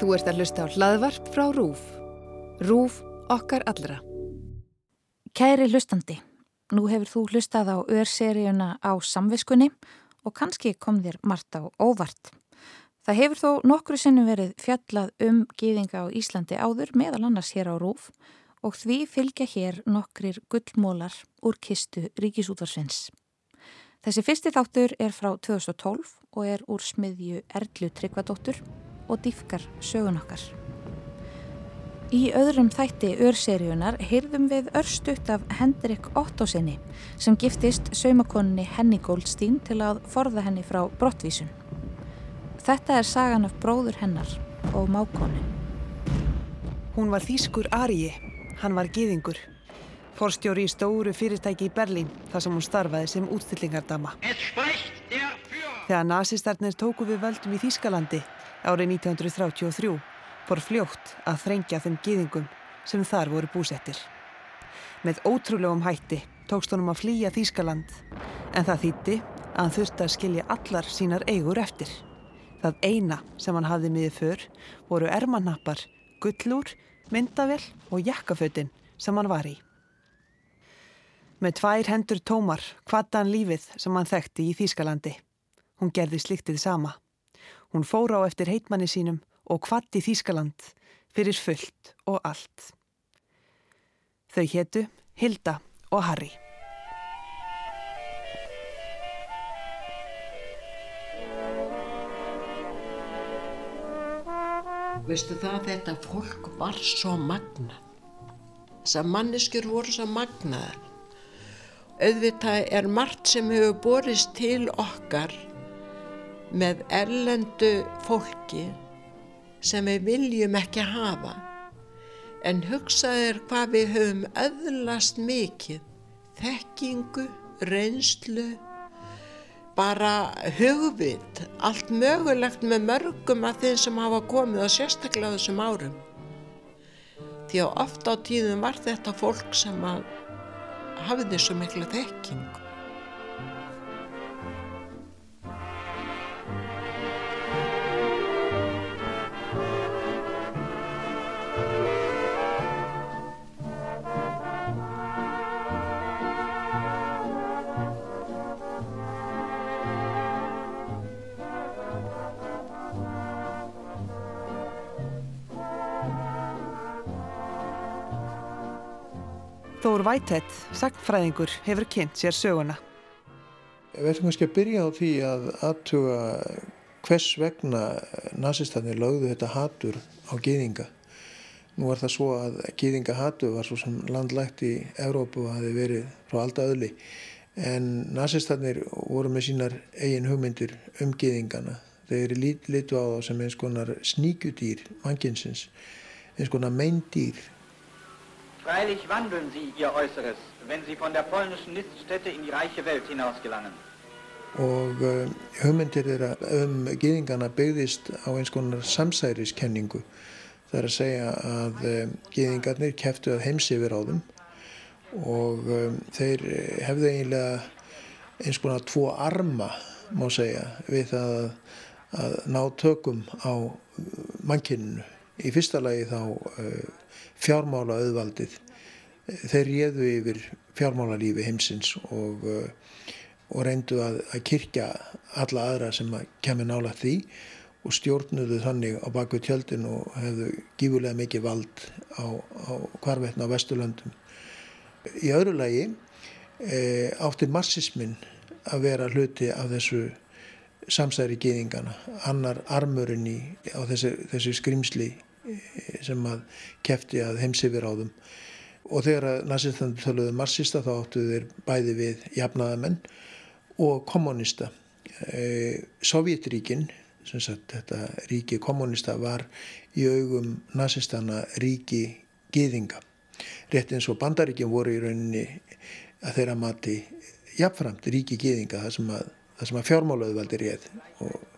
Þú ert að hlusta á hlaðvarp frá RÚF. RÚF okkar allra. Kæri hlustandi, nú hefur þú hlustað á örseríuna á samviskunni og kannski kom þér margt á óvart. Það hefur þó nokkru sinnum verið fjallað um gýðinga á Íslandi áður meðal annars hér á RÚF og því fylgja hér nokkrir gullmólar úr kistu Ríkisútvarsvins. Þessi fyrsti þáttur er frá 2012 og er úr smiðju Erlu Tryggvadóttur og dýfkar sögun okkar. Í öðrum þætti örseríunar heyrðum við örstutt af Hendrik Ottosinni sem giftist saumakoninni Henny Goldstein til að forða henni frá brottvísun. Þetta er sagan af bróður hennar og mákonu. Hún var þýskur Ariði, hann var giðingur. Forstjóri í stóru fyrirtæki í Berlín þar sem hún starfaði sem útstillingardama. Þegar nazistarnir tóku við völdum í Þýskalandi árið 1933 fór fljótt að þrengja þeim giðingum sem þar voru búsettir. Með ótrúlegum hætti tókst honum að flýja Þýskaland en það þýtti að hann þurfti að skilja allar sínar eigur eftir. Það eina sem hann hafði miðið för voru ermannappar, gullúr, myndavel og jakkafötin sem hann var í. Með tvær hendur tómar kvatta hann lífið sem hann þekkti í Þýskalandi. Hún gerði sliktið sama. Hún fór á eftir heitmanni sínum og kvatti Þýskaland fyrir fullt og allt. Þau héttu Hilda og Harry. Veistu það þetta fólk var svo magna. Þessar manneskjur voru svo magnaðar. Auðvitað er margt sem hefur borist til okkar með erlendu fólki sem við viljum ekki hafa. En hugsaðir hvað við höfum öðlast mikið. Þekkingu, reynslu, bara hugvit, allt mögulegt með mörgum af þeim sem hafa komið á sérstaklega þessum árum. Því að ofta á tíðum var þetta fólk sem hafði svo mikla þekkingu. Þór Whitehead, sagtfræðingur, hefur kynnt sér söguna. Við ætlum kannski að byrja á því að aðtuga hvers vegna nazistannir lögðu þetta hatur á gýðinga. Nú var það svo að gýðingahatur var svo sem landlægt í Evrópu og hafi verið frá alltaf öðli. En nazistannir voru með sínar eigin hugmyndir um gýðingana. Þeir litu á það sem eins konar sníkjudýr mannkinsins, eins konar meindýr Freilich wandeln sie ihr Äußeres, wenn sie von der polnischen Niststätte in die reiche Welt hinausgelangen. Og uh, hugmyndir þeirra um gýðingana byggðist á eins konar samsæriskenningu. Það er að segja að um, gýðingarnir keftu að heimsi yfir á þeim og um, þeir hefðu eiginlega eins konar tvo arma, má segja, við að, að ná tökum á mannkinninu. Í fyrsta lagi þá fjármála auðvaldið. Þeir réðu yfir fjármálalífi heimsins og, og reyndu að, að kirkja alla aðra sem að kemur nála því og stjórnuðu þannig á baku tjöldin og hefðu gífurlega mikið vald á, á hvarvetna á Vesturlöndum. Í öðru lagi e, átti marxismin að vera hluti af þessu samsæri gýðingana, annar armurinn í, á þessu, þessu skrimsli sem að kefti að heimsifir á þeim og þegar að nazistandi töluðu marxista þá áttu þeir bæði við jafnaðamenn og kommunista e, Sovjetríkin sem sagt þetta ríki kommunista var í augum nazistana ríki giðinga rétt eins og bandaríkin voru í rauninni að þeirra mati jafnframt ríki giðinga það sem að, að fjármálaðu valdi réð og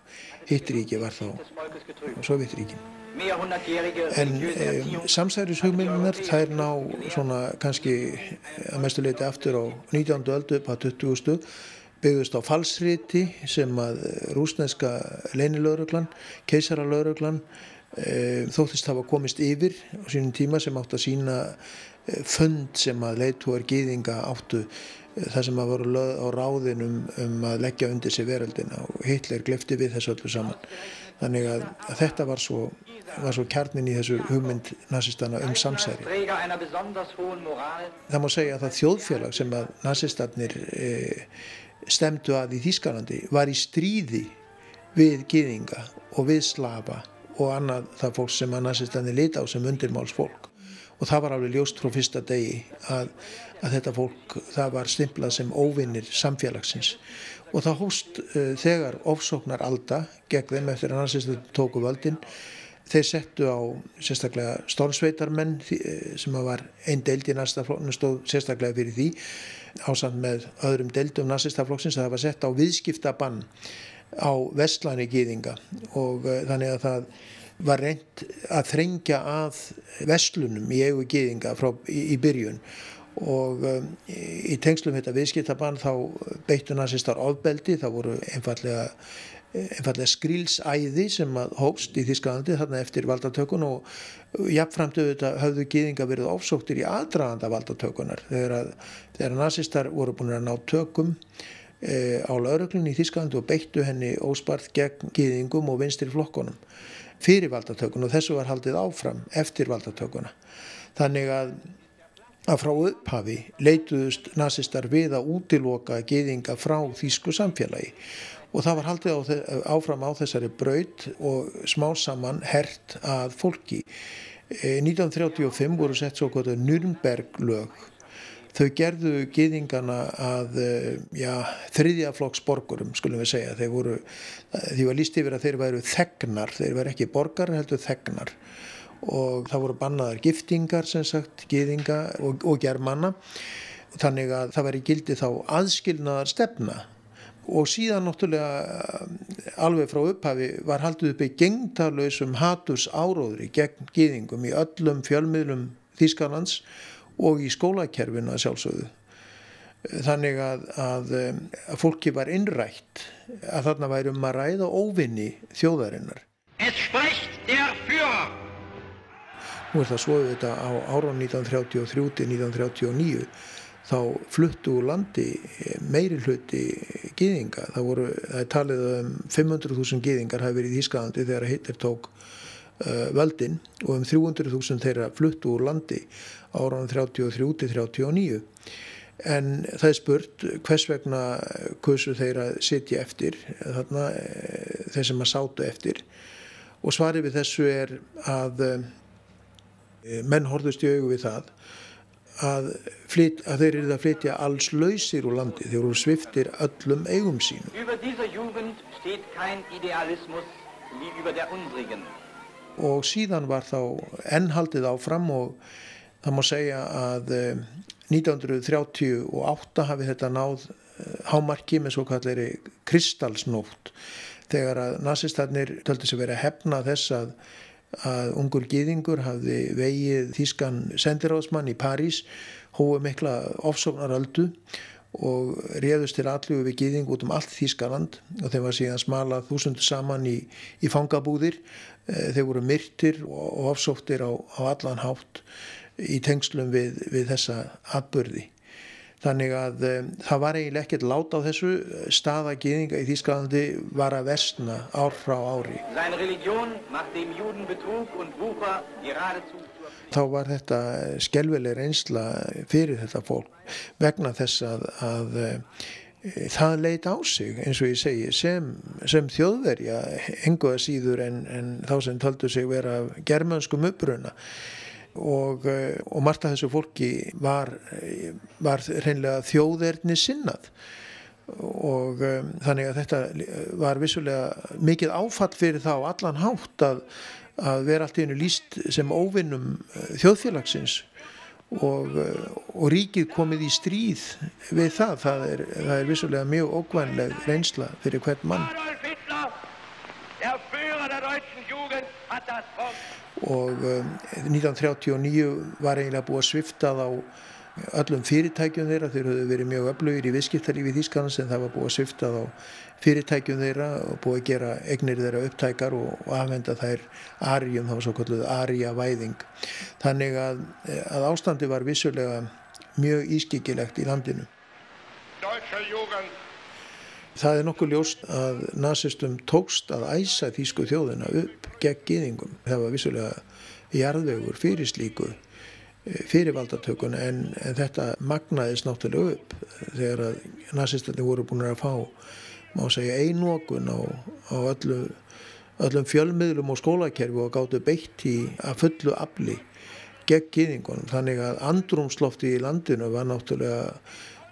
hitt ríki var þá Sovjetríkin En um, samsærishugmyndunar þær ná svona kannski að mestu leiti aftur á 19. öldu upp á 20. byggðust á falsriti sem að rúsneska leinilögruglan, keisaralögruglan e, þóttist hafa komist yfir á sínum tíma sem átt að sína e, fund sem að leitúar gýðinga áttu það sem að voru löð á ráðinum um að leggja undir sig veröldina og Hitler glefti við þessu öllu saman. Þannig að, að þetta var svo, var svo kjarnin í þessu hugmynd nazistana um samsæri. Það má segja að það þjóðfélag sem að nazistarnir e, stemdu að í Þískalandi var í stríði við gýðinga og við slafa og annað það fólk sem að nazistani lita á sem undirmálsfólk og það var alveg ljóst frá fyrsta degi að, að þetta fólk það var stimplað sem óvinnir samfélagsins. Og það hóst uh, þegar ofsóknar alda gegn þeim eftir að nazistani tóku völdin þeir settu á sérstaklega stórnsveitarmenn eh, sem var einn deild í nazistaflokkinu stóð sérstaklega fyrir því ásand með öðrum deildum nazistaflokksins að það var sett á viðskiptabann á vestlæni gýðinga og uh, þannig að það var reynd að þrengja að vestlunum í eigu gýðinga frá, í, í byrjun. Og um, í tengslum þetta viðskiptabann þá beittu nazistar ofbeldi, það voru einfallega, einfallega skrílsæði sem að hópst í Þísklandi þarna eftir valdatökun og jafnframt auðvitað höfðu gýðinga verið ofsóktir í aðdraganda valdatökunar þegar, þegar nazistar voru búin að ná tökum Eh, á lauruglunni í Þísklandi og beittu henni óspart gegn gýðingum og vinstir flokkonum fyrir valdatökun og þessu var haldið áfram eftir valdatökuna. Þannig að, að frá upphafi leituðust nazistar við að útiloka gýðinga frá Þísku samfélagi og það var haldið á, áfram á þessari braut og smá saman hert að fólki. 1935 eh, voru sett svo kvöldu Nürnberg lög þau gerðu gýðingana að eh, já, þriðjaflokks borgurum skulum við segja. Þeir voru, því var líst yfir að þeir væru þegnar, þeir væru ekki borgar heldur þegnar. Og það voru bannaðar giftingar sem sagt gýðinga og, og germanna. Þannig að það væri gildi þá aðskilnaðar stefna og síðan náttúrulega alveg frá upphafi var haldið uppi gengtarlausum haturs áróðri gegn gýðingum í öllum fjölmiðlum Þýskalands og í skólakerfinu að sjálfsögðu. Þannig að, að, að fólki var innrætt að þarna væri um að ræða óvinni þjóðarinnar. Nú er það svoðið þetta á ára 1933-1939 þá fluttu úr landi meiri hluti gýðinga. Það, voru, það er talið um 500.000 gýðingar hafi verið í Ískalandi þegar Hitler tók völdin og um 300.000 þeirra fluttu úr landi áraðan 33 til 39 en það er spurt hvers vegna kursu þeir að sitja eftir þarna eh, þeir sem að sátu eftir? Og svarið við þessu er að eh, menn horfðust í augu við það að, flyt, að þeir eru að flytja alls lausir úr landi þeir eru sviftir öllum eigum sínum. Über dieser Jugend steht kein Idealismus wie über der unsrigen og síðan var þá ennhaldið áfram og Það má segja að 1938 eh, hafi þetta náð eh, hámarki með svo kalleri kristalsnótt. Þegar að nazistarnir töldi sig verið að hefna þess að, að ungur gýðingur hafði vegið þýskan sendiráðsmann í París hóðu mikla ofsóknaröldu og réðust til allu við gýðing út um allt Þýskaland og þeim var síðan smalað þúsundur saman í, í fangabúðir eh, þeir voru myrtir og ofsóktir á, á allan hátt í tengslum við, við þessa atbyrði. Þannig að um, það var eiginlega ekkert lát á þessu staðagiðinga í Þýskalandi var að versna ár frá ári. Þá var þetta skelveleg reynsla fyrir þetta fólk vegna þess að, að e, það leit á sig eins og ég segi sem, sem þjóðverja enguða síður en, en þá sem töldu sig vera germanskum uppruna. Og, eh, og margt af þessu fólki var, var reynlega þjóðerni sinnað. Og um, þannig að þetta var vissulega mikið áfall fyrir þá allan hátt að, að vera allt í hennu líst sem óvinnum þjóðfélagsins og, og ríkið komið í stríð við það, það er, það er vissulega mjög ógvænleg reynsla fyrir hvern mann. Og um, 1939 var eiginlega búið að svifta þá öllum fyrirtækjum þeirra, þeir höfðu verið mjög öflugir í viðskiptarífi Þýskanans en það var búið að svifta á fyrirtækjum þeirra og búið að gera egnir þeirra upptækar og, og afhenda þær arjum, það var svo kalluð arja væðing. Þannig að, að ástandi var vissulega mjög ískikilegt í landinu. Það er nokkuð ljóst að nazistum tókst að æsa þýsku þjóðina upp gegn gýðingum. Það var vissulega jarðvegur fyrir slíku fyrir valdatökun en, en þetta magnaðist náttúrulega upp þegar að nazistandi voru búin að fá má segja einokun á, á öllu, öllum fjölmiðlum og skólakerfi og gáttu beitt í að fullu afli gegn gýðingunum þannig að andrumslofti í landinu var náttúrulega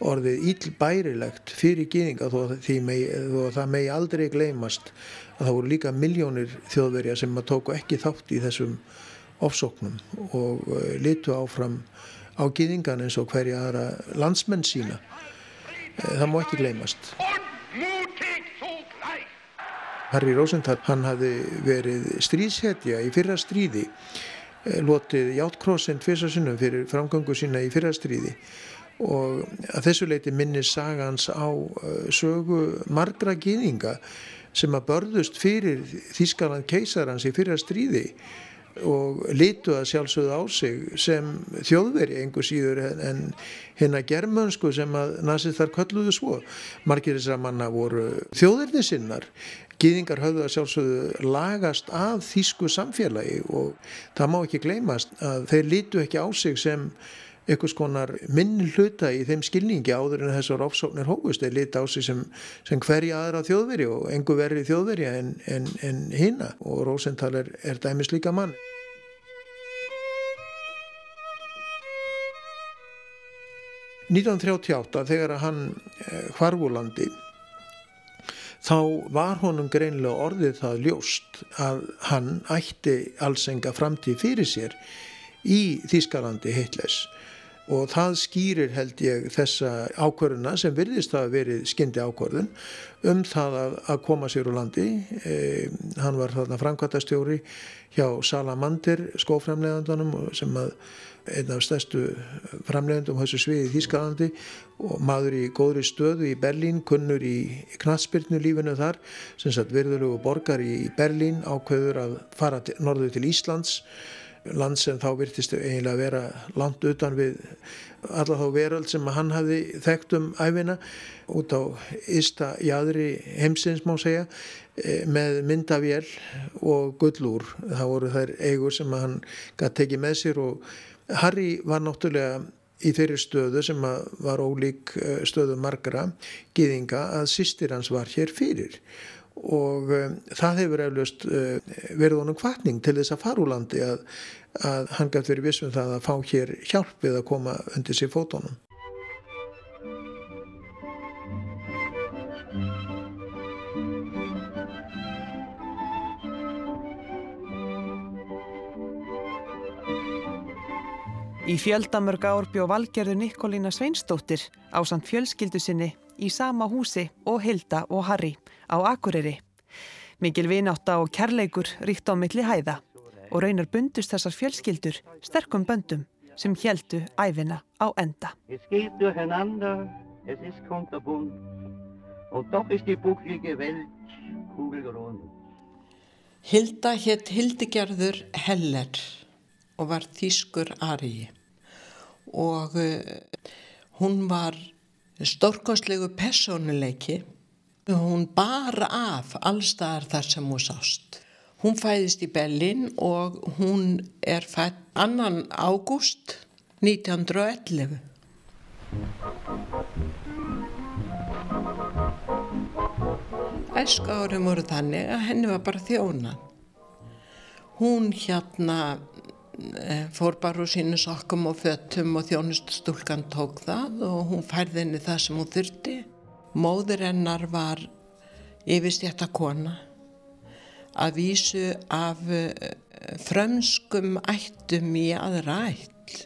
orðið ílbærilegt fyrir gýðinga þó, þó að það megi aldrei gleymast að það voru líka miljónir þjóðverja sem að tóku ekki þátt í þessum ofsóknum og eh, litu áfram á gýðingan eins og hverja aðra landsmenn sína. Eh, það má ekki gleymast. Harry Rosenthal, hann hafi verið stríðshetja í fyrra stríði, eh, lotið Játkrossin tviðsarsinnum fyrir framgöngu sína í fyrra stríði og að þessu leiti minnir sagans á sögu margra gýðinga sem að börðust fyrir Þískaland keisarans í fyrra stríði og litu að sjálfsögðu á sig sem þjóðveri einhver síður en hérna germönsku sem að nazistar kölluðu svo. Margir þessar manna voru þjóðverði sinnar. Gýðingar höfðu að sjálfsögðu lagast að þýsku samfélagi og það má ekki gleymast að þeir litu ekki á sig sem einhvers konar minn hluta í þeim skilningi áður en þessar ofsóknir hókust er lit á sig sem, sem hverja aðra þjóðveri og engu verri þjóðveri en, en, en hinna og Rosenthal er, er dæmis líka mann. ...1938 þegar hann hvarvúlandi þá var honum greinlega orðið það ljóst að hann ætti alls enga framtíð fyrir sér í Þískalandi Hitlers og það skýrir held ég þessa ákvörðuna sem virðist að verið skyndi ákvörðun um það að, að koma sér úr landi. E, hann var þarna framkvæmtastjóri hjá Salamander skóframleðandunum sem að einn af stærstu framleðandum á þessu sviði í Þýskalandi og maður í góðri stöðu í Berlín kunnur í knatsbyrnu lífinu þar. Sem sagt virðulegu borgar í Berlín ákveður að fara til, norður til Íslands land sem þá virtist eiginlega að vera langt utan við alla þá veröld sem hann hafi þekkt um æfina út á ysta jæðri heimsins má segja e, með myndavél og gullúr. Það voru þær eigur sem hann gæti tekið með sér og Harry var náttúrulega í þeirri stöðu sem var ólík e, stöðu margra gýðinga að sýstir hans var hér fyrir og um, það hefur eflaust uh, verið honum kvartning til þess að fara úr landi að, að hann gæti verið vissum það að fá hér hjálp við að koma undir sér fótónum. Í fjöldamörg ár bjó valgerðu Nikolína Sveinsdóttir á samt fjölskyldu sinni í sama húsi og Hilda og Harry á Akureyri. Mikil vináta og kærleikur ríkt á milli hæða og raunar bundust þessar fjölskyldur sterkum böndum sem heldu æfina á enda. Hilda hétt Hildigerður Heller og var þýskur Ari og uh, hún var stórkoslegu personuleiki Hún bar af allstaðar þar sem hún sást. Hún fæðist í Bellin og hún er fætt annan ágúst 1911. Æsku árum voru þannig að henni var bara þjóna. Hún hérna fór bara úr sínu sokkum og föttum og þjónuststúlkan tók það og hún færði henni það sem hún þurfti Móður hennar var yfirstjættakona að vísu af eh, frömskum ættum í aðra ætt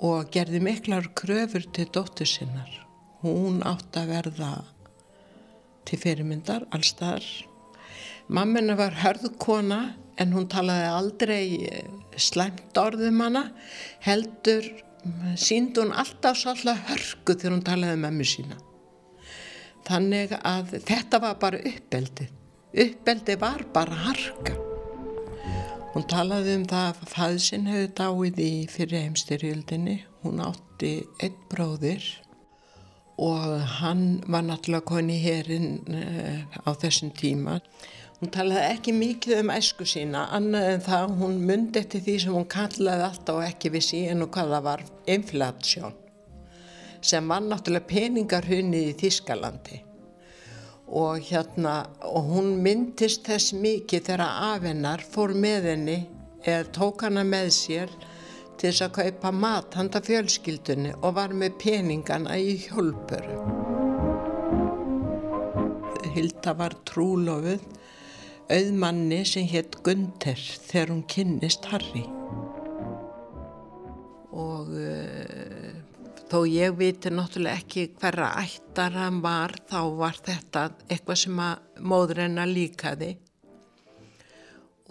og gerði miklar kröfur til dóttur sinnar. Hún átt að verða til fyrirmyndar allstaðar. Mammina var hörðkona en hún talaði aldrei eh, slæmt orðum hana, heldur sínd hún alltaf svolítið hörku þegar hún talaði um mömmu sína. Þannig að þetta var bara uppeldi. Uppeldi var bara harka. Hún talaði um það að fæðsinn hefði dáið í fyrir heimstyrjöldinni. Hún átti einn bróðir og hann var náttúrulega koni hérinn eh, á þessum tíma. Hún talaði ekki mikið um æsku sína, annað en það hún myndi eftir því sem hún kallaði alltaf og ekki vissi en hvað það var inflatsjón sem var náttúrulega peningarhunni í Þískalandi og hérna og hún myndist þess mikið þegar afennar fór með henni eða tók hana með sér til þess að kaupa mat handa fjölskyldunni og var með peningana í hjálpuru. Hilda var trúlofuð auðmanni sem hétt Gunther þegar hún kynnist Harry. Og uh, þó ég viti náttúrulega ekki hverra ættar hann var, þá var þetta eitthvað sem að móður hennar líkaði.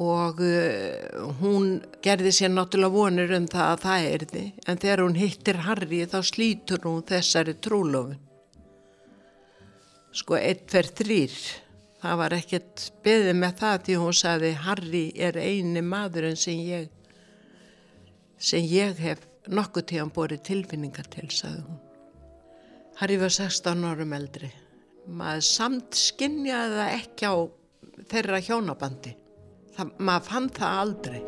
Og uh, hún gerði sér náttúrulega vonur um það að það erði, en þegar hún hittir Harry þá slítur hún þessari trúlofun. Sko, eitt fer þrýr. Það var ekkert beðið með það því hún sagði Harry er eini maðurinn sem ég, sem ég hef nokkuð tíðan borið tilfinningar til, sagði hún. Harry var 16 árum eldri. Maður samt skinnjaði það ekki á þeirra hjónabandi. Það, maður fann það aldrei.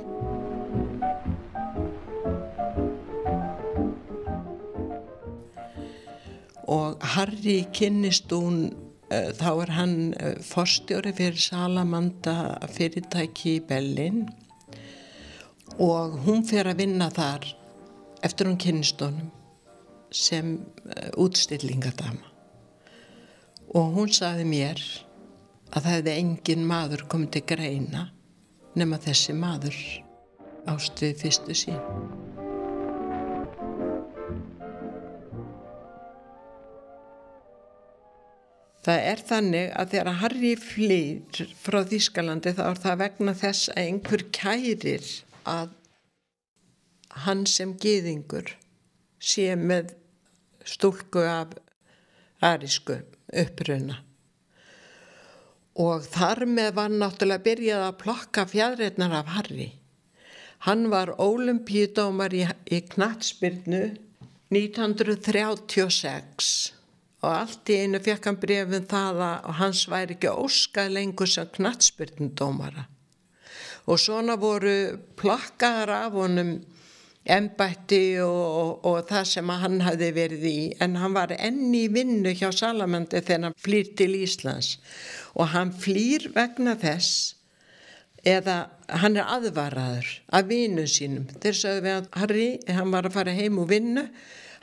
Og Harry kynnist hún þá er hann eh, forstjóri fyrir Salamanda fyrirtæki í Bellin og hún fer að vinna þar eftir hún kynnistónum sem eh, útstillingadama og hún saði mér að það hefði engin maður komið til greina nema þessi maður ástuði fyrstu sín. Það er þannig að þegar Harry flýr frá Þýskalandi þá er það vegna þess að einhver kærir að hann sem geðingur sé með stúlku af arísku uppruna. Og þar með var náttúrulega byrjað að plokka fjadreitnar af Harry. Hann var ólimpíudómar í, í Knatsbyrnu 1936 og allt í einu fekk hann brefin það að hans væri ekki óskað lengur sem knatsbyrnundómara og svona voru plakkar af honum embætti og, og, og það sem hann hafði verið í. En hann var enni í vinnu hjá Salamandi þegar hann flýr til Íslands. Og hann flýr vegna þess eða hann er aðvaraður af vinnu sínum. Þeir sagðu við að Harry, hann var að fara heim og vinnu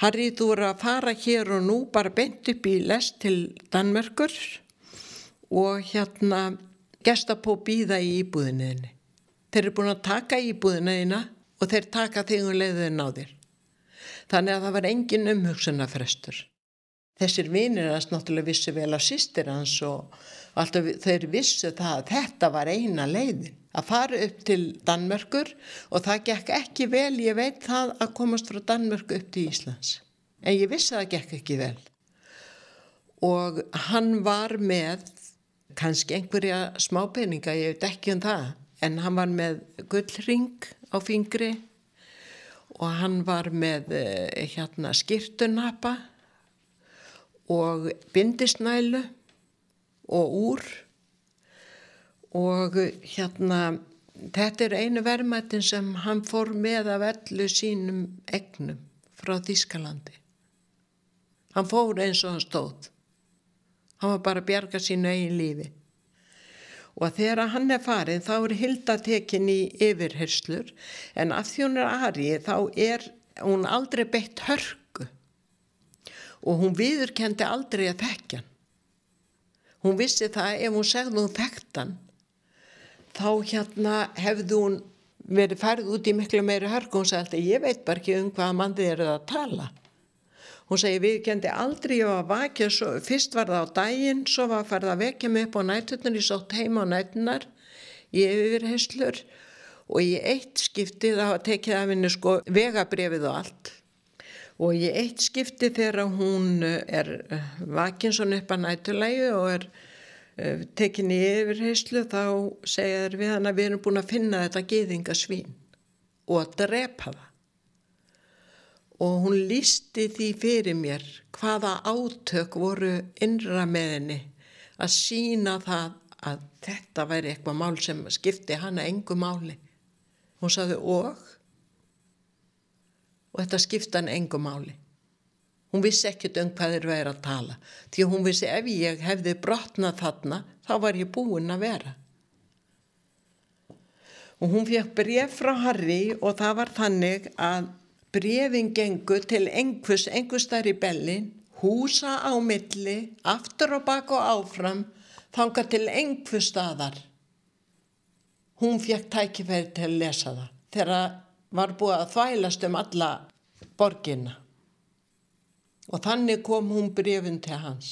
Harry, þú eru að fara hér og nú bara beint upp í lest til Danmörkur og hérna gesta på býða í íbúðinniðinni. Þeir eru búin að taka íbúðinniðina og þeir taka þig um leiðin á þér. Þannig að það var engin umhugsunafrestur. Þessir vinir hans náttúrulega vissu vel á sýstir hans og alltaf þeir vissu það að þetta var eina leiðin að fara upp til Danmörkur og það gekk ekki vel, ég veit það að komast frá Danmörku upp til Íslands. En ég vissi að það gekk ekki vel. Og hann var með kannski einhverja smápeninga, ég veit ekki um það en hann var með gullring á fingri og hann var með eh, hérna skirtunapa og bindisnælu og úr og hérna þetta er einu verðmættin sem hann fór með af öllu sínum egnum frá Þískalandi hann fór eins og hann stóð. Hann var bara að bjarga sínu eigin lífi. Og þegar hann er farin þá er hildatekin í yfirherslur en af því hún er aðrið þá er hún aldrei beitt hörku. Og hún viðurkendi aldrei að þekkja hann. Hún vissi það ef hún segði hún þekkt hann þá hérna hefði hún verið færð út í miklu meiri hörku. Og hún sagði alltaf ég veit bara ekki um hvaða mandi er það að tala. Hún segi við kendi aldrei ég var að vakja svo, fyrst var það á daginn svo var að færða að vekja mig upp á nættunar ég sótt heima á nættunar ég yfir heislur og í eitt skipti þá tekið af henni sko vegabrefið og allt. Og í eitt skipti þegar hún er vakin svona upp að nætulegi og er tekinni í yfirheyslu þá segja þær við hann að við erum búin að finna þetta geðingasvín og að drepa það. Og hún lísti því fyrir mér hvaða átök voru innra með henni að sína það að þetta væri eitthvað mál sem skipti hana engu máli. Hún saði og og þetta skipti hann engu máli. Hún vissi ekkert um hvað þeir væri að tala því hún vissi ef ég hefði brotnað þarna þá var ég búinn að vera. Og hún fekk bref frá Harry og það var þannig að brefin gengur til einhvers, einhvers þar í bellin, húsa á milli, aftur og bak og áfram þanga til einhver staðar. Hún fekk tækifæri til að lesa það þegar var búið að þvælast um alla borginna. Og þannig kom hún brefin til hans.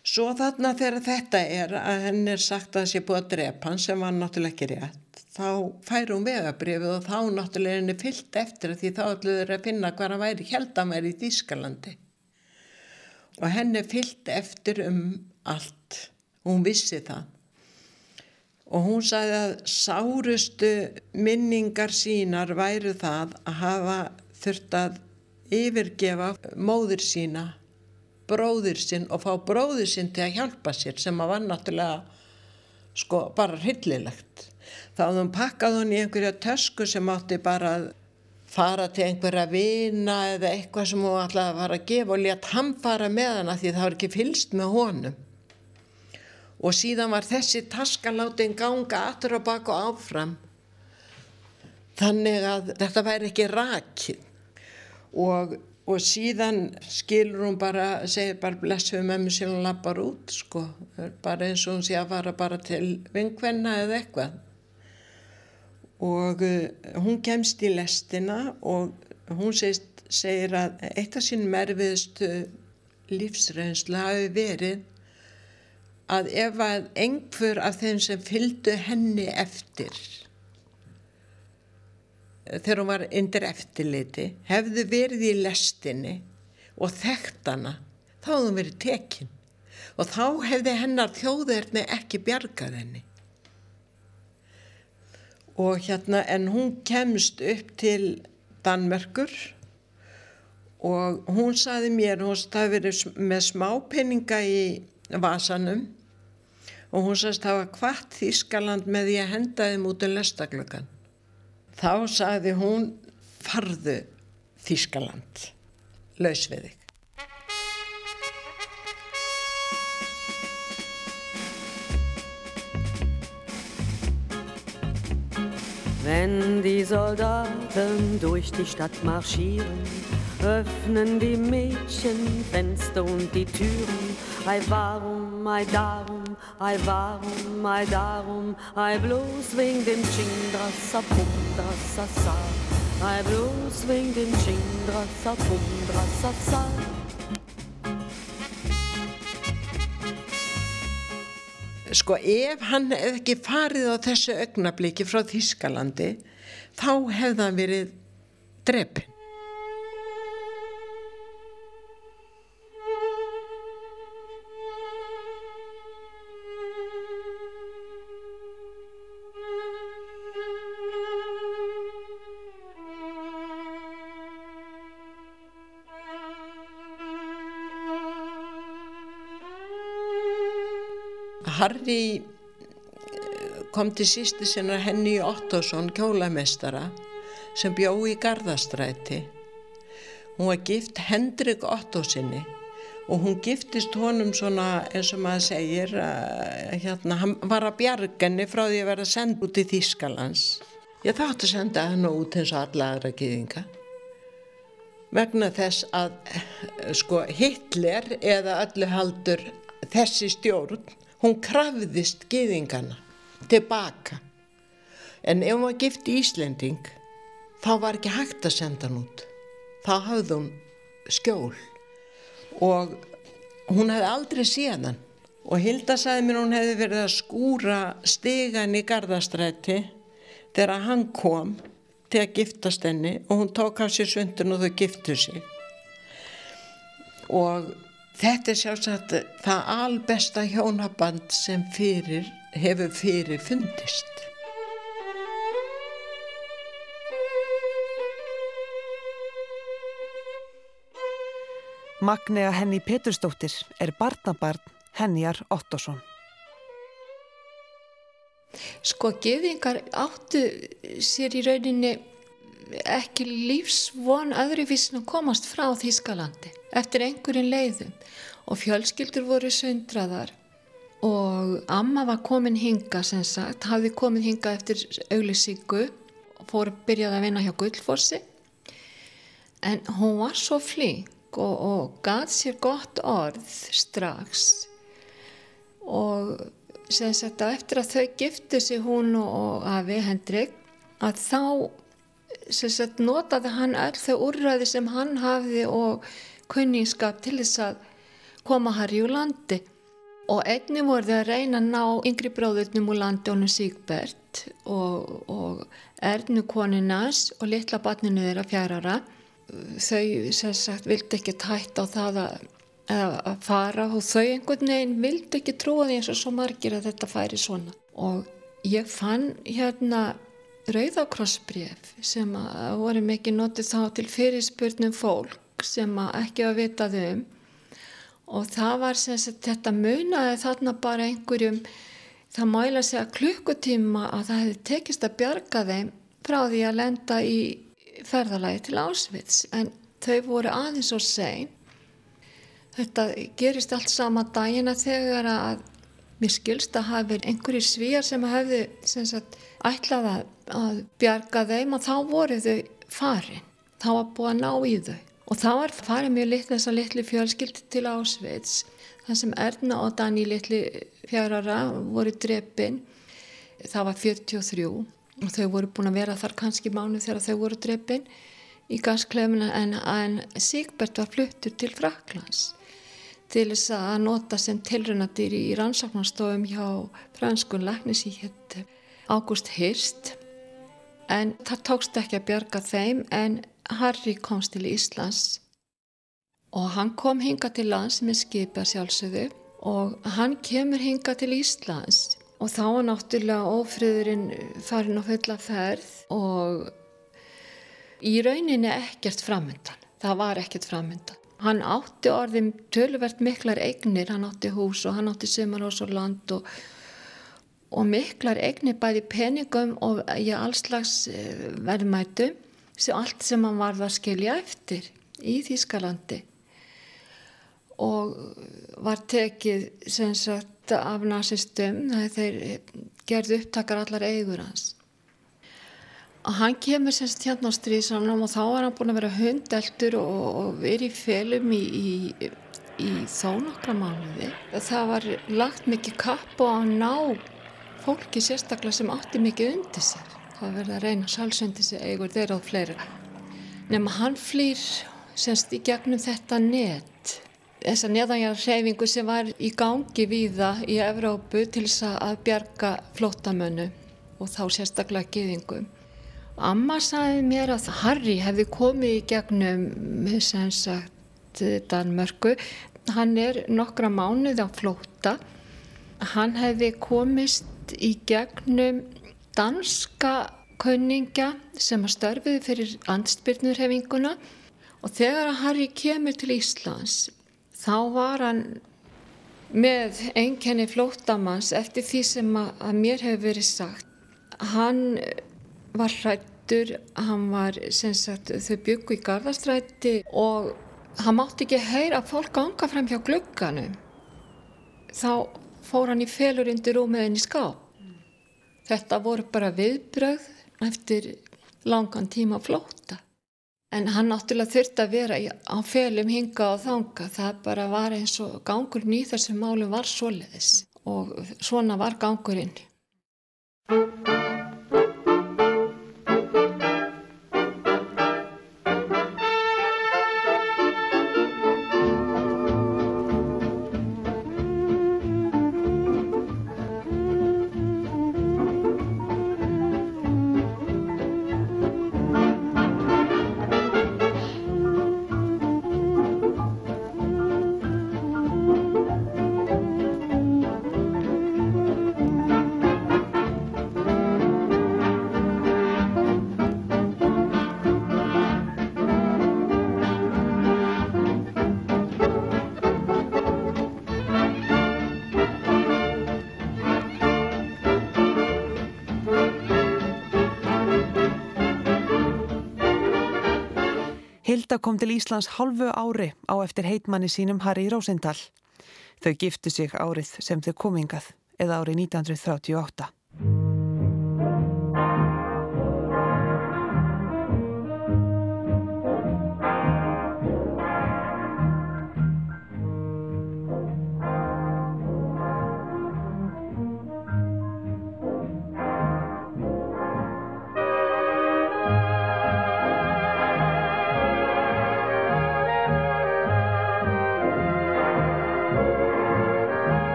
Svo þarna þegar þetta er að henn er sagt að það sé búið að drepa hann sem var náttúrulega ekki rétt, þá fær hún vegabrefið og þá náttúrulega henni fyllt eftir því þá ætluður að finna hvað hann væri, held að hann væri í Þýskalandi. Og henni fyllt eftir um allt hún vissi það og hún sagði að sárustu minningar sínar væru það að hafa þurft að yfirgefa móður sína bróður sinn og fá bróður sinn til að hjálpa sér sem að var náttúrulega sko bara hryllilegt. Þá hafði hún pakkað hún í einhverja tösku sem átti bara að fara til einhverja vina eða eitthvað sem hún ætlaði að fara að gefa og létt hann fara með hana því það var ekki fylst með honum. Og síðan var þessi taska látin ganga aftur og baka og áfram. Þannig að þetta væri ekki rakið og, og síðan skilur hún bara segir bara blessuðu með mig síðan lappar út sko, bara eins og hún sé að fara bara til vingvenna eða eitthvað. Og uh, hún kemst í lestina og hún segist, segir að eitt af sín merfiðstu lífsreynsla hafi verið að ef að einhver af þeim sem fylgdu henni eftir þegar hún var undir eftirliti hefðu verið í lestinni og þekkt hana þá hefðu hún verið tekinn og þá hefði hennar þjóðverðni ekki bjargað henni. Og hérna en hún kemst upp til Danmerkur og hún saði mér hún staði verið með smápenninga í vasanum. Og hún sagðist hafa hvart Þískaland með því að henda þeim út um lestaglökan. Þá sagði hún farðu Þískaland, laus við þig. Wenn die Soldaten durch die Stadt marschieren, öffnen die Mädchen Fenster und die Türen. Ei warum, ei darum, ei warum, ei darum, ei bloß wegen dem Chindrassa, Pumdrassa, Sa. Ei bloß wegen dem Chindrassa, Pumdrassa, Sa. Sko ef hann hefði ekki farið á þessu augnabliki frá Þískalandi þá hefði hann verið drefn. Harry eh, kom til sísti sinna henni Ottosson kjólamestara sem bjó í Garðastræti. Hún var gift Hendrik Ottosinni og hún giftist honum svona eins og maður segir að hérna, hann var að bjargenni frá því að vera sendt út í Þýskalands. Ég þátt að senda hann út eins og alla aðra gýðinga vegna þess að sko Hitler eða öllu haldur þessi stjórn hún krafðist geðingana tilbaka en ef hún var gift í Íslending þá var ekki hægt að senda hann út. Þá hafði hún skjól. Og hún hefði aldrei séð hann. Og Hilda sagði mér hún hefði verið að skúra stegan í gardastræti þegar hann kom til að giftast henni og hún tók af sér sundun og þau giftu sig. Og þetta er sjálfsagt það albesta hjónaband sem fyrir hefur fyrir fundist Magnea Henni Petursdóttir er barnabarn Henjar Ottosson. Sko, geðingar áttu sér í rauninni ekki lífsvon öðruvísin að komast frá Þískalandi eftir einhverjum leiðum. Og fjölskyldur voru sundraðar og amma var komin hinga sem sagt, hafði komin hinga eftir auglýsingu og fór að byrjaði að vinna hjá Guldfossi en hún var svo flink og, og gaf sér gott orð strax. Og sem sagt að eftir að þau giftu sig hún og Afi Hendrik að þá sagt notaði hann all þau úrræði sem hann hafði og kunningskap til þess að koma Harry úr landi. Og einni voru þau að reyna að ná yngri bróðurnum úr landi honum Sigbert og, og erðnu koninans og litla barninu þeirra fjárara þau sem sagt vildi ekki tætt á það að, að fara og þau einhvern veginn vildi ekki trúa því eins og svo margir að þetta færi svona. Og ég fann hérna rauðakrossbref sem voru mikið notið þá til fyrirspurnum fólk sem ekki að vitað um. Og það var sem sagt þetta munaði þarna bara einhverjum það mæla sig að klukkutíma að það hefði tekist að bjarga þeim frá því að lenda í ferðalagi til Ásvits en þau voru aðeins og sein. Þetta gerist allt sama dagina þegar að mér skilst að hafi einhverjir svíjar sem hefði sem sagt, ætlað að, að bjarga þeim og þá voru þau farin. Þá var búið að ná í þau. Og þá var farið mjög litlu þess að litlu fjölskyldi til Ásvits þar sem Erna og Dani litlu fjárara voru drefin það var 43 og þau voru búin að vera þar kannski mánu þegar þau voru dreppin í gasklefuna en, en Sigbert var fluttur til Fraklands til þess að nota sem tilröndadýr í rannsóknarstofum hjá franskun læknis í hétt Ágúst Hirst en það tókst ekki að bjarga þeim en Harry komst til Íslands. Og hann kom hinga til lands með skipa sjálfsögðu. Og hann kemur hinga til Íslands. Og þá var náttúrulega ófriðurinn farin á fulla ferð. Og í rauninni ekkert framöndan. Það var ekkert framöndan. Hann átti orðin töluvert miklar eignir, hann átti hús og hann átti sumarhús og land og, og miklar eignir bæði peningum og í allslags eh, verðmætu sem allt sem hann varð að skilja eftir í Þýskalandi. Og var tekið sem sagt af nazistum þeir gerðu upptakar allar eigur hans. Og hann kemur semst hérna á stríðsannum og þá var hann búin að vera hundeltur og, og verið í felum í, í, í þó nokkra mánuði. Það var lagt mikið kapp og að ná fólki sérstaklega sem átti mikið undir sér það verði að reyna salsundi sig eigur þeirra og fleira nema hann flýr semst í gegnum þetta net þessa neðanjar hreyfingu sem var í gangi víða í Evrópu til þess að bjarga flottamönnu og þá sérstaklega geðingum. Amma sagði mér að Harry hefði komið í gegnum sem sagt Danmörku. Hann er nokkra mánuð á flóta. Hann hefði komist í gegnum danska kunninga sem að störfiði fyrir andspyrnurhefinguna og þegar að Harry kemur til Íslands þá var hann með einkenni flóttamanns eftir því sem að mér hefur verið sagt. Hann var hrættur, hann var, sem sagt, þau byggu í gardastræti og hann mátti ekki heyra að fólk ganga fram hjá glugganum. Þá fór hann í felur undir rúmiðin í skáp. Þetta voru bara viðbröð eftir langan tíma flóta. En hann náttúrulega þurfti að vera á felum hinga og þanga. Það bara var eins og gangurinn í þessum málum var svoleiðis og svona var gangurinn. Hilda kom til Íslands halvu ári á eftir heitmanni sínum Harry Rosenthal. Þau giftu sig árið sem þau komingað eða árið 1938.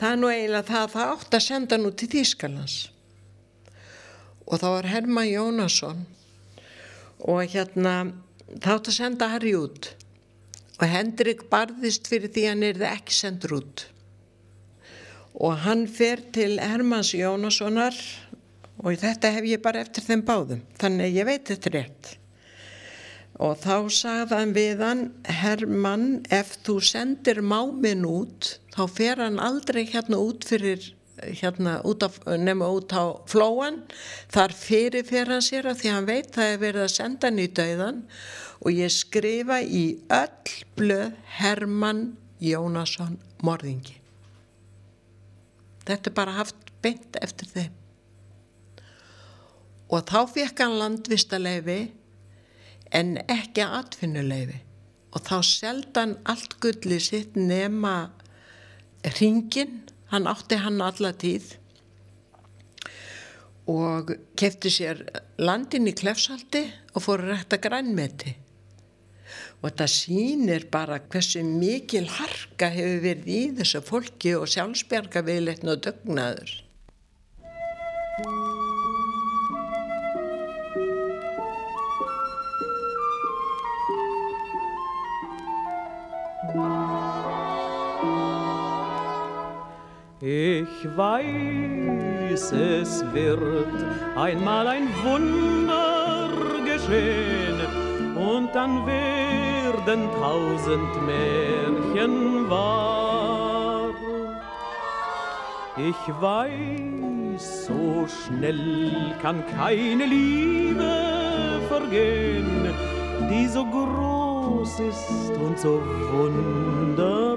það er nú eiginlega það að það átt að senda nú til Þýskalands. Og þá var Herman Jónasson og hérna það átt að senda Harry út. Og Hendrik barðist fyrir því hann er það ekki sendur út. Og hann fer til Hermans Jónassonar og þetta hef ég bara eftir þeim báðum þannig ég veit þetta rétt. Og þá sagðan við hann Herman ef þú sendir máminn út þá fer hann aldrei hérna út fyrir hérna út af, nema út á flóan þar fyrir fer hann sér að því hann veit það er verið að senda hann í dauðan og ég skrifa í öll blöð Herman Jónasson morðingi. Þetta er bara haft beint eftir þeim. Og þá fekk hann landvistaleifi en ekki atfinnuleifi og þá seldan allt gulli sitt nema ringin, hann átti hann alla tíð og kefti sér landin í klefsaldi og fór að rækta grænmeti. Og þetta sýnir bara hversu mikil harka hefur verið í þessu fólki og sjálfsberga viðleitn og dögnaður Ich weiß, es wird einmal ein Wunder geschehen und dann werden tausend Märchen wahr. Ich weiß, so schnell kann keine Liebe vergehen, die so groß ist und so wunderbar.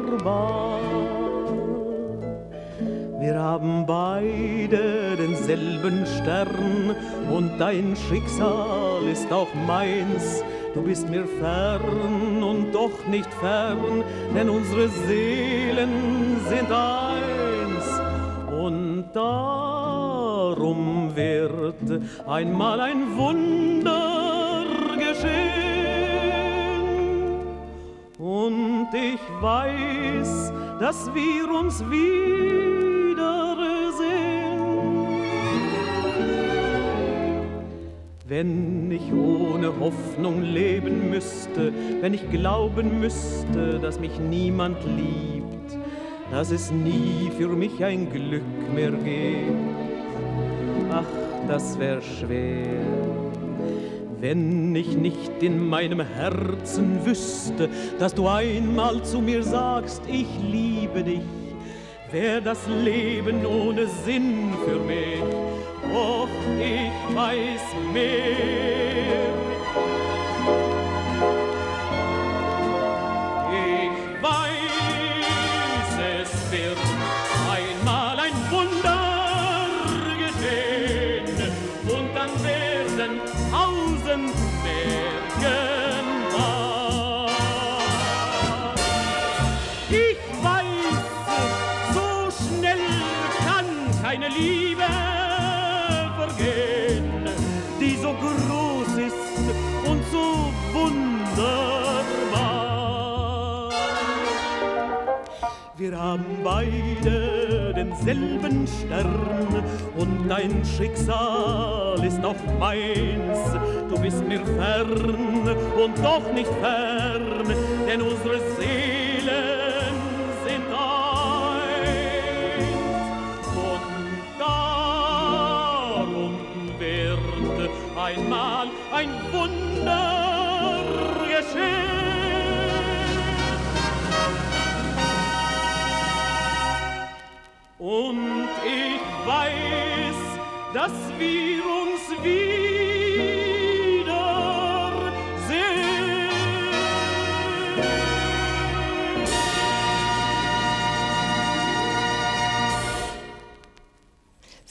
Wir haben beide denselben Stern und dein Schicksal ist auch meins. Du bist mir fern und doch nicht fern, denn unsere Seelen sind eins. Und darum wird einmal ein Wunder geschehen. Und ich weiß, dass wir uns wiedersehen Wenn ich ohne Hoffnung leben müsste, wenn ich glauben müsste, dass mich niemand liebt, dass es nie für mich ein Glück mehr gibt, ach, das wär schwer. Wenn ich nicht in meinem Herzen wüsste, dass du einmal zu mir sagst, ich liebe dich, wär das Leben ohne Sinn für mich weiß mehr. Haben beide denselben Stern und dein Schicksal ist auch meins. Du bist mir fern und doch nicht fern, denn unsere Seelen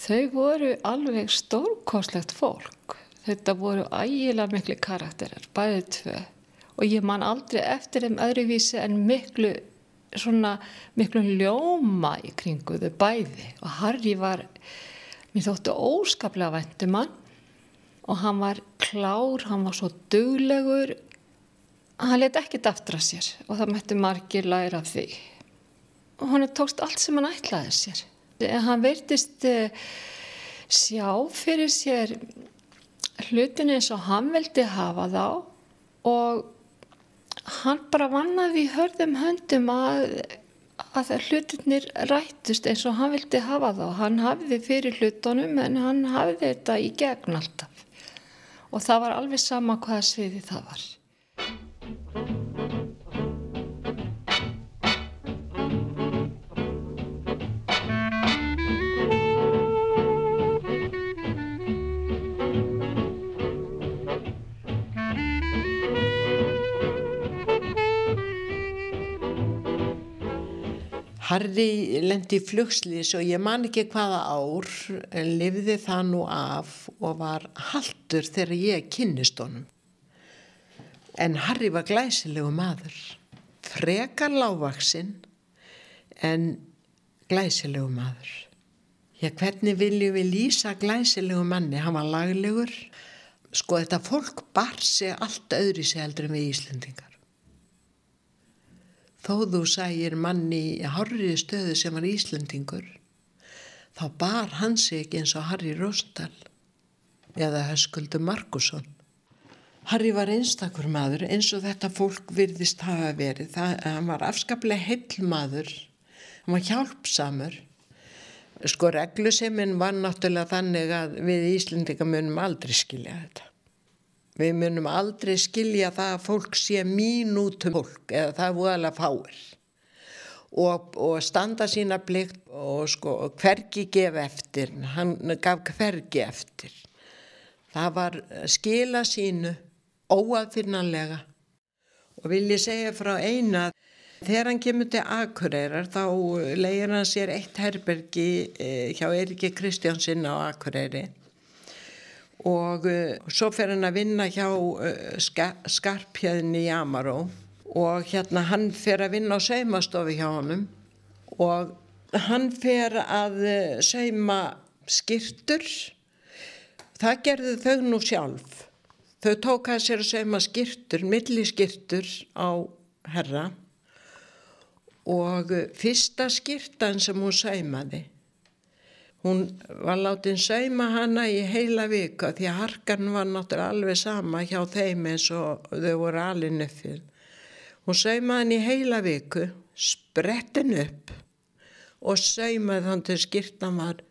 Þau voru alveg stórkoslegt fólk. Þetta voru ægilega miklu karakterar, bæðið tvö. Og ég man aldrei eftir þeim öðruvísi en miklu, svona, miklu ljóma í kringu þau bæði. Og Harry var, mér þóttu óskaplega vendum hann. Og hann var klár, hann var svo duglegur. Hann let ekkert aftra sér og það mætti margir læra af því. Og hann tókst allt sem hann ætlaði sér. Hann veitist uh, sjá fyrir sér hlutin eins og hann veldi hafa þá og hann bara vannaði í hörðum höndum að, að hlutinir rættust eins og hann vildi hafa þá. Hann hafði fyrir hlutunum en hann hafði þetta í gegn alltaf og það var alveg sama hvaða sviði það var. Harry lendi í flugslis og ég man ekki hvaða ár en lifði það nú af og var haldur þegar ég kynnist honum. En Harry var glæsilegu maður, frekar lágvaksinn en glæsilegu maður. Já, hvernig viljum við lýsa glæsilegu manni? Hann var laglegur. Sko þetta fólk bar sig allt öðru sig heldur en við Íslendingar. Þó þú sægir manni í horrið stöðu sem var Íslendingur, þá bar hann sig ekki eins og Harry Rósdal eða Höskuldur Markusson. Harry var einstakur maður eins og þetta fólk virðist hafa verið. Það, hann var afskaplega heil maður, hann var hjálpsamur. Sko regluseminn var náttúrulega þannig að við Íslendinga munum aldrei skilja þetta. Við munum aldrei skilja það að fólk sé mínútum fólk eða það er voðalega fáir. Og, og standa sína plikt og sko hvergi gef eftir, hann gaf hvergi eftir. Það var skila sínu óaðfinnanlega. Og vil ég segja frá eina þegar hann kemur til Akureyrar þá leir hann sér eitt herbergi eh, hjá Eriki Kristjánsin á Akureyri og uh, svo fer hann að vinna hjá uh, ska, skarpjöðinni í Amaró. Og hérna hann fer að vinna á saumastofi hjá honum. Og hann fer að uh, sauma skirtur það gerðu þau nú sjálf. Þau tók að sér að sauma skirtur milliskirtur á herra. Og fyrsta skirtan sem hún saumaði Hún var látið sauma hana í heila vika því að harkan var náttúrulega alveg sama hjá þeim eins og þau voru alveg nöffið. Hún saumaði hann í heila viku, sprettin upp og saumaði hann til skýrtan var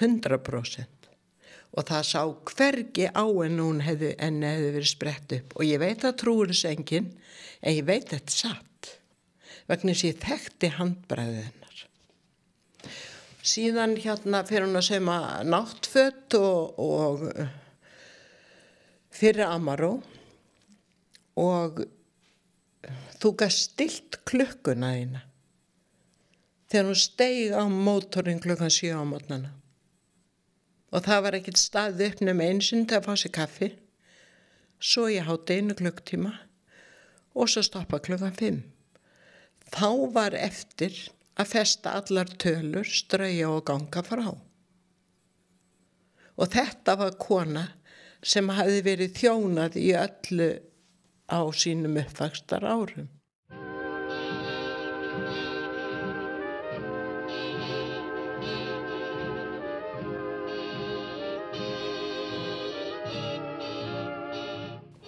100% og það sá hvergi á en hún hefði, enni hefði verið sprett upp. Og ég veit að trúur þess engin en ég veit þetta satt. Vegna þess að ég þekkti handbræðið hennar síðan hérna fyrir hún að seima náttfött og, og fyrir Amaró. Og þú gæst stilt klukkuna þína. Þegar hún steig á mótorinn klukkan 7 á mótnana og það var ekkert stað upp nefn einsinn til að fá sér kaffi. Svo ég hátt einu klukktíma. Og svo stoppa klukkan 5 þá var eftir að festa allar tölur, strauja og ganga frá. Og þetta var kona sem hafi verið þjónað í öllu á sínum uppvakstar árum.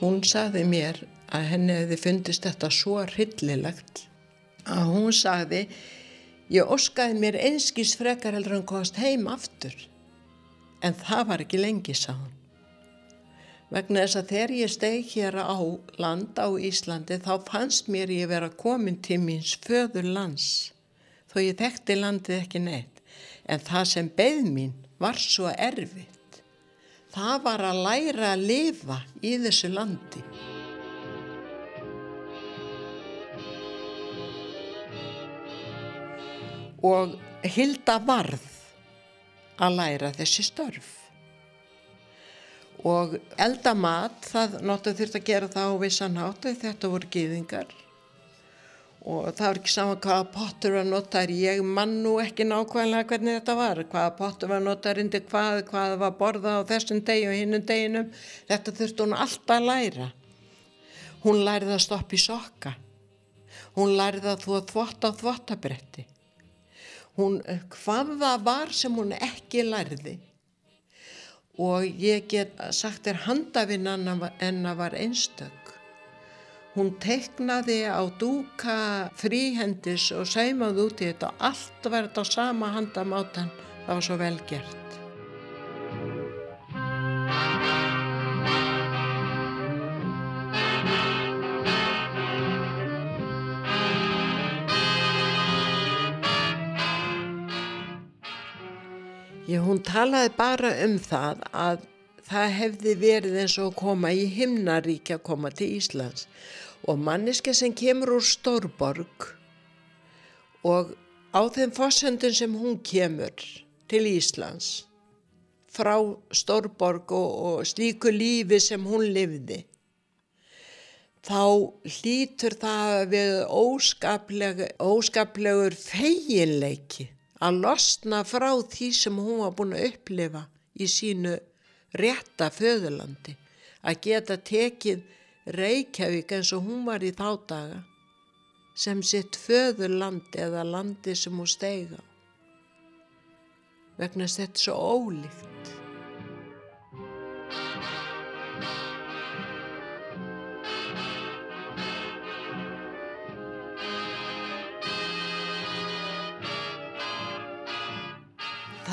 Hún saði mér að henni hefði fundist þetta svo hryllilegt að hún saði Ég óskaði mér einskís frekar heldur hann komast heim aftur. En það var ekki lengi, sá hann. Vegna þess að þegar ég steg hér á land á Íslandi þá fannst mér ég vera komin til míns föður lands. Þó ég þekkti landið ekki neitt. En það sem beð mín var svo erfitt. það var að læra að lifa í þessu landi. Og Hilda varð að læra þessi störf. Og eldamat, það náttu þurft að gera það á vissan hátu, þetta voru gýðingar og það var ekki saman hvaða pottur var notar ég mann nú ekki nákvæmlega hvernig þetta var. Hvaða pottur var notar undir hvað hvaða var borðað á þessum degi og hinnum deginum. Þetta þurfti hún alltaf að læra. Hún lærði að stoppa í sokka. Hún lærði að þú að þvotta á þvottabretti hún hvað það var sem hún ekki lærði og ég get sagt er handafinn en að var einstök Hún teiknaði á dúka fríhendis og sæmaði út í þetta og allt þetta á sama handamátan. Það var svo vel Ég, hún talaði bara um það að það hefði verið eins og koma í himnaríkja koma til Íslands. Og manniska sem kemur úr Stórborg og á þeim fósendun sem hún kemur til Íslands frá Stórborg og, og slíku lífi sem hún lifði þá hlýtur það við óskapleg, óskaplegur feginleiki að losna frá því sem hún var búin að upplifa í sínu rétta föðurlandi að geta tekið Reykjavík eins og hún var í þá daga sem sitt föðurlandi eða landi sem hún steiga vegna þess að þetta er svo ólíkt.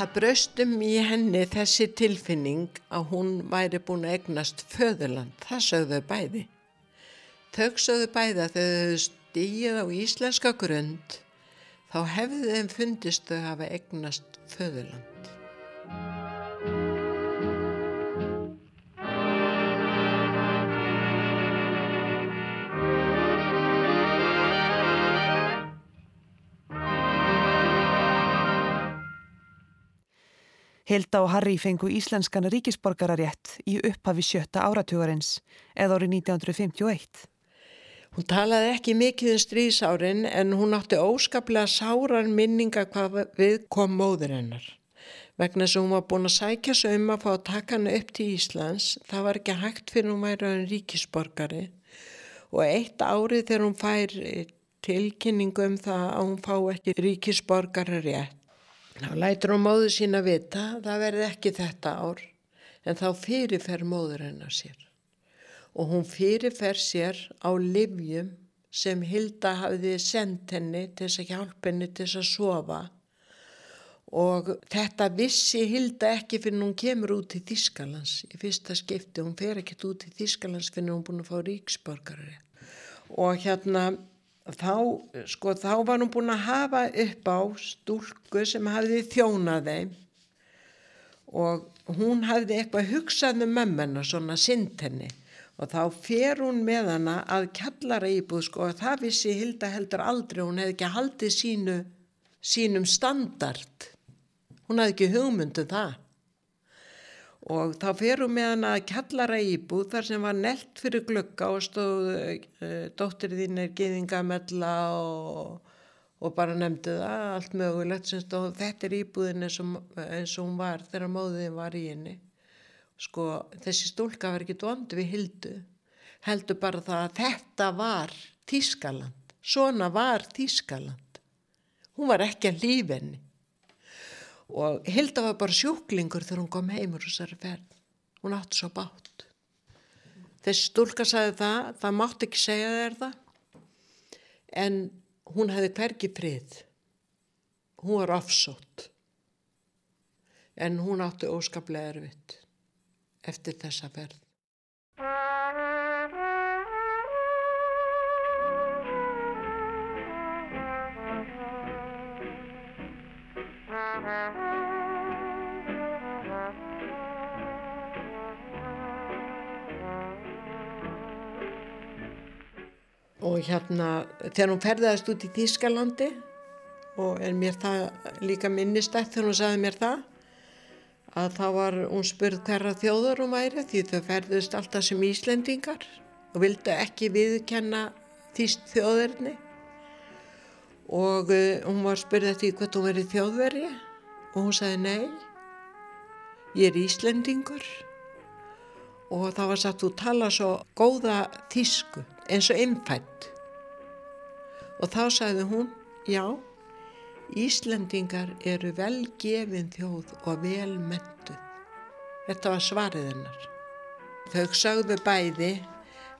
Það braustum í henni þessi tilfinning að hún væri búin að egnast föðurland. Það sögðu bæði. Þau sögðu bæði að þau stíð á íslenska grund þá hefðu þeim fundist þau hafa egnast föðurland. Hilda og Harry fengu íslenskan ríkisborgararétt í upphafi sjötta áratugarins eða árið 1951. Hún talaði ekki mikið um stríðsárin en hún átti óskaplega sáran minninga hvað við kom móður hennar. Vegna þess að hún var búin að sækja sig um að fá að taka henni upp til Íslands, það var ekki hægt fyrir hún væri að ríkisborgari og eitt árið þegar hún fær tilkynningu um það að hún fá ekki ríkisborgari rétt Þá lætur hún móðu sína vita, það verði ekki þetta ár, en þá fyrirfer móður hennar sér. Og hún fyrirfer sér á livjum sem Hilda hafiði sendt henni til þess að hjálpa henni til þess að sofa. Og þetta vissi Hilda ekki fyrir hún kemur út í Þískalands í fyrsta skipti. Hún fer ekkert út í Þískalands fyrir hún búin að fá ríksborgarari. Og hérna þá, sko, þá var hún búin að hafa upp á stúlku sem hafði þjónað þeim og hún hafði eitthvað hugsað um mömmennar svona synd henni. Og þá fer hún með hana að kjallara íbúð sko og það vissi Hilda heldur aldrei, hún hefði ekki haldið sínu, sínum standard, hún hefði ekki hugmyndu um það og þá ferum við hann að kjallara íbúð þar sem var nelt fyrir glögga og stóð uh, dóttir þín er geðingamella og, og bara nefndi það allt mögulegt sem stóð. Þetta er íbúðin eins og, eins og hún var þegar móðin var í henni. Sko þessi stúlka var ekki dvond við hildu. Heldur bara það að þetta var Tískaland, svona var Tískaland hún var ekki að lífenni og Hilda var bara sjúklingur þegar hún kom heimur úr þessari ferð. Hún átti svo bátt þessi stúlka sagði það það mátti ekki segja þér það. En hún hefði hvergi frið. Hún var afsótt en hún átti óskaplega erfitt eftir þessa ferð hérna þegar hún ferðaðist út í Þískalandi og er mér það líka minnistætt þegar hún sagði mér það að þá var hún spurð hverra þjóður hún væri því þau ferðist alltaf sem Íslendingar og vildi ekki viðkenna þýst þjóðurni og uh, hún var spurð eftir hvort hún verið þjóðveri og hún sagði nei ég er Íslendingur. Og þá var satt þú tala svo góða þýsku eins og innfætt og þá sagði hún já Íslendingar eru velgefin þjóð og velmentuð. Þetta var svarið hennar. Þau sagðu bæði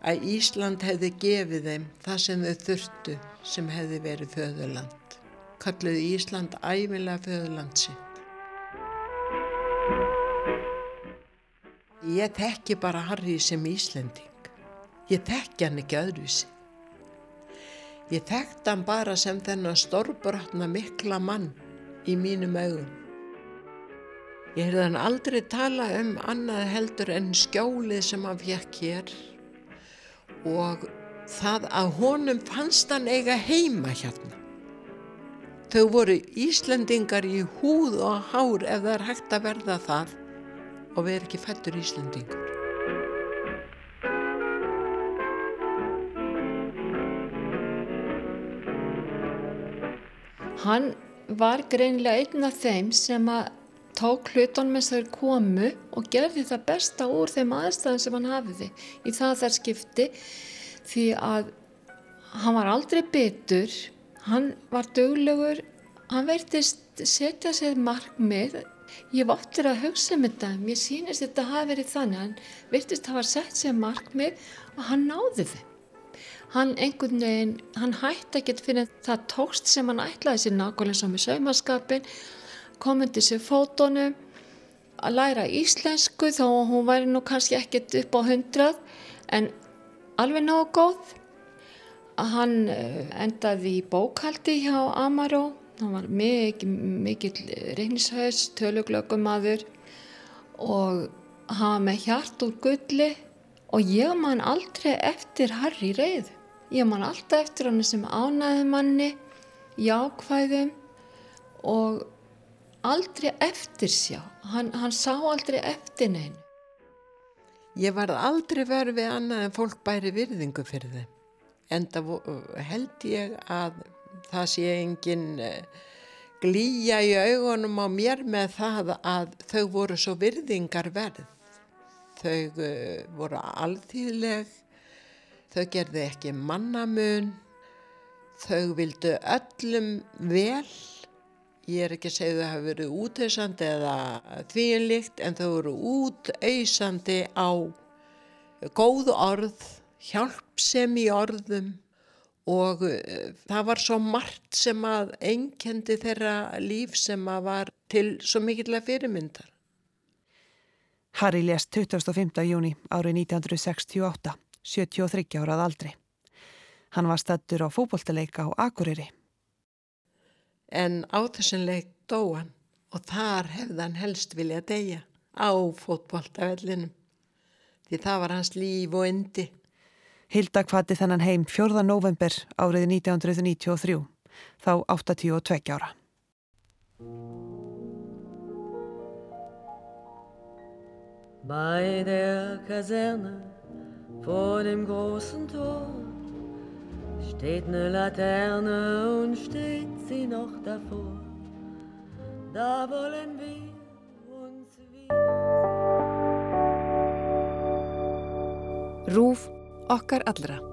að Ísland hefði gefið þeim það sem þau þurftu sem hefði verið föðurland. Kalluðu Ísland æfilega föðurland sitt. Ég tekki bara Harry sem Íslending. Ég tekki hann ekki öðruvísi. Ég þekkt hann bara sem þennan stórbrotna mikla mann í mínum augum. Ég heyrði hann aldrei tala um annað heldur en skjólið sem hann fekk hér og það að honum fannst hann eiga heima hérna. Þau voru Íslandingar í húð og hár ef það er hægt að verða það og við erum ekki fættur Íslandingar. Hann var greinlega einn af þeim sem að tók hlutunum eins og þeir komu og gerði það besta úr þeim aðstæðan sem hann hafiði í það þar skipti því að hann var aldrei bitur, hann var döglegur, hann verðist setja sér markmið, ég váttir að hugsa um þetta, mér sýnist þetta hafi verið þannig, hann verðist hafa sett sér markmið og hann náði þeim hann einhvern veginn, hann hætti ekkert fyrir það tókst sem hann ætlaði sér nákvæmlega svo með saumaskapin, komandi sér fótonum, að læra íslensku þó hún væri nú kannski ekkert upp á hundrað en alveg nógu góð. Hann eh, endaði í bókaldi hjá Amaró, hann var mikið, mikið reynishaus, töluglöggumadur og var með hjart úr gulli og ég man aldrei eftir Harry reyðu. Ég man alltaf eftir hann sem ánæði manni, jákvæðum og aldrei eftir sjá. Hann, hann sá aldrei eftir neinu. Ég var aldrei verið við annað en fólk bæri virðingu fyrir þeim. En það held ég að það sé engin eh, glýja í augunum á mér með það að þau voru svo virðingar verð. Þau eh, voru alþýðleg Þau gerði ekki mannamun, þau vildu öllum vel, ég er ekki að segja þau hafi verið útauðsandi eða þvíinlikt en þau voru útauðsandi á góð orð, hjálpsem í orðum og eh, það var svo margt sem að einkendi þeirra líf sem að var til svo mikilvæg fyrirmyndar. Harry lést 25. júni árið 1968. 73 árað aldri. Hann var stattur á fókbóltaleika á Akureyri. En á þessum leik dóan og þar hefði hann helst vilja deyja á fókbóltavellinum. Því það var hans líf og endi. Hilda kvati þennan heim 4. november árið 1993, þá 82 ára. Bei der Kaserne Vor dem großen Tor steht eine Laterne und steht sie noch davor. Da wollen wir uns wieder. Rúf okkar allra.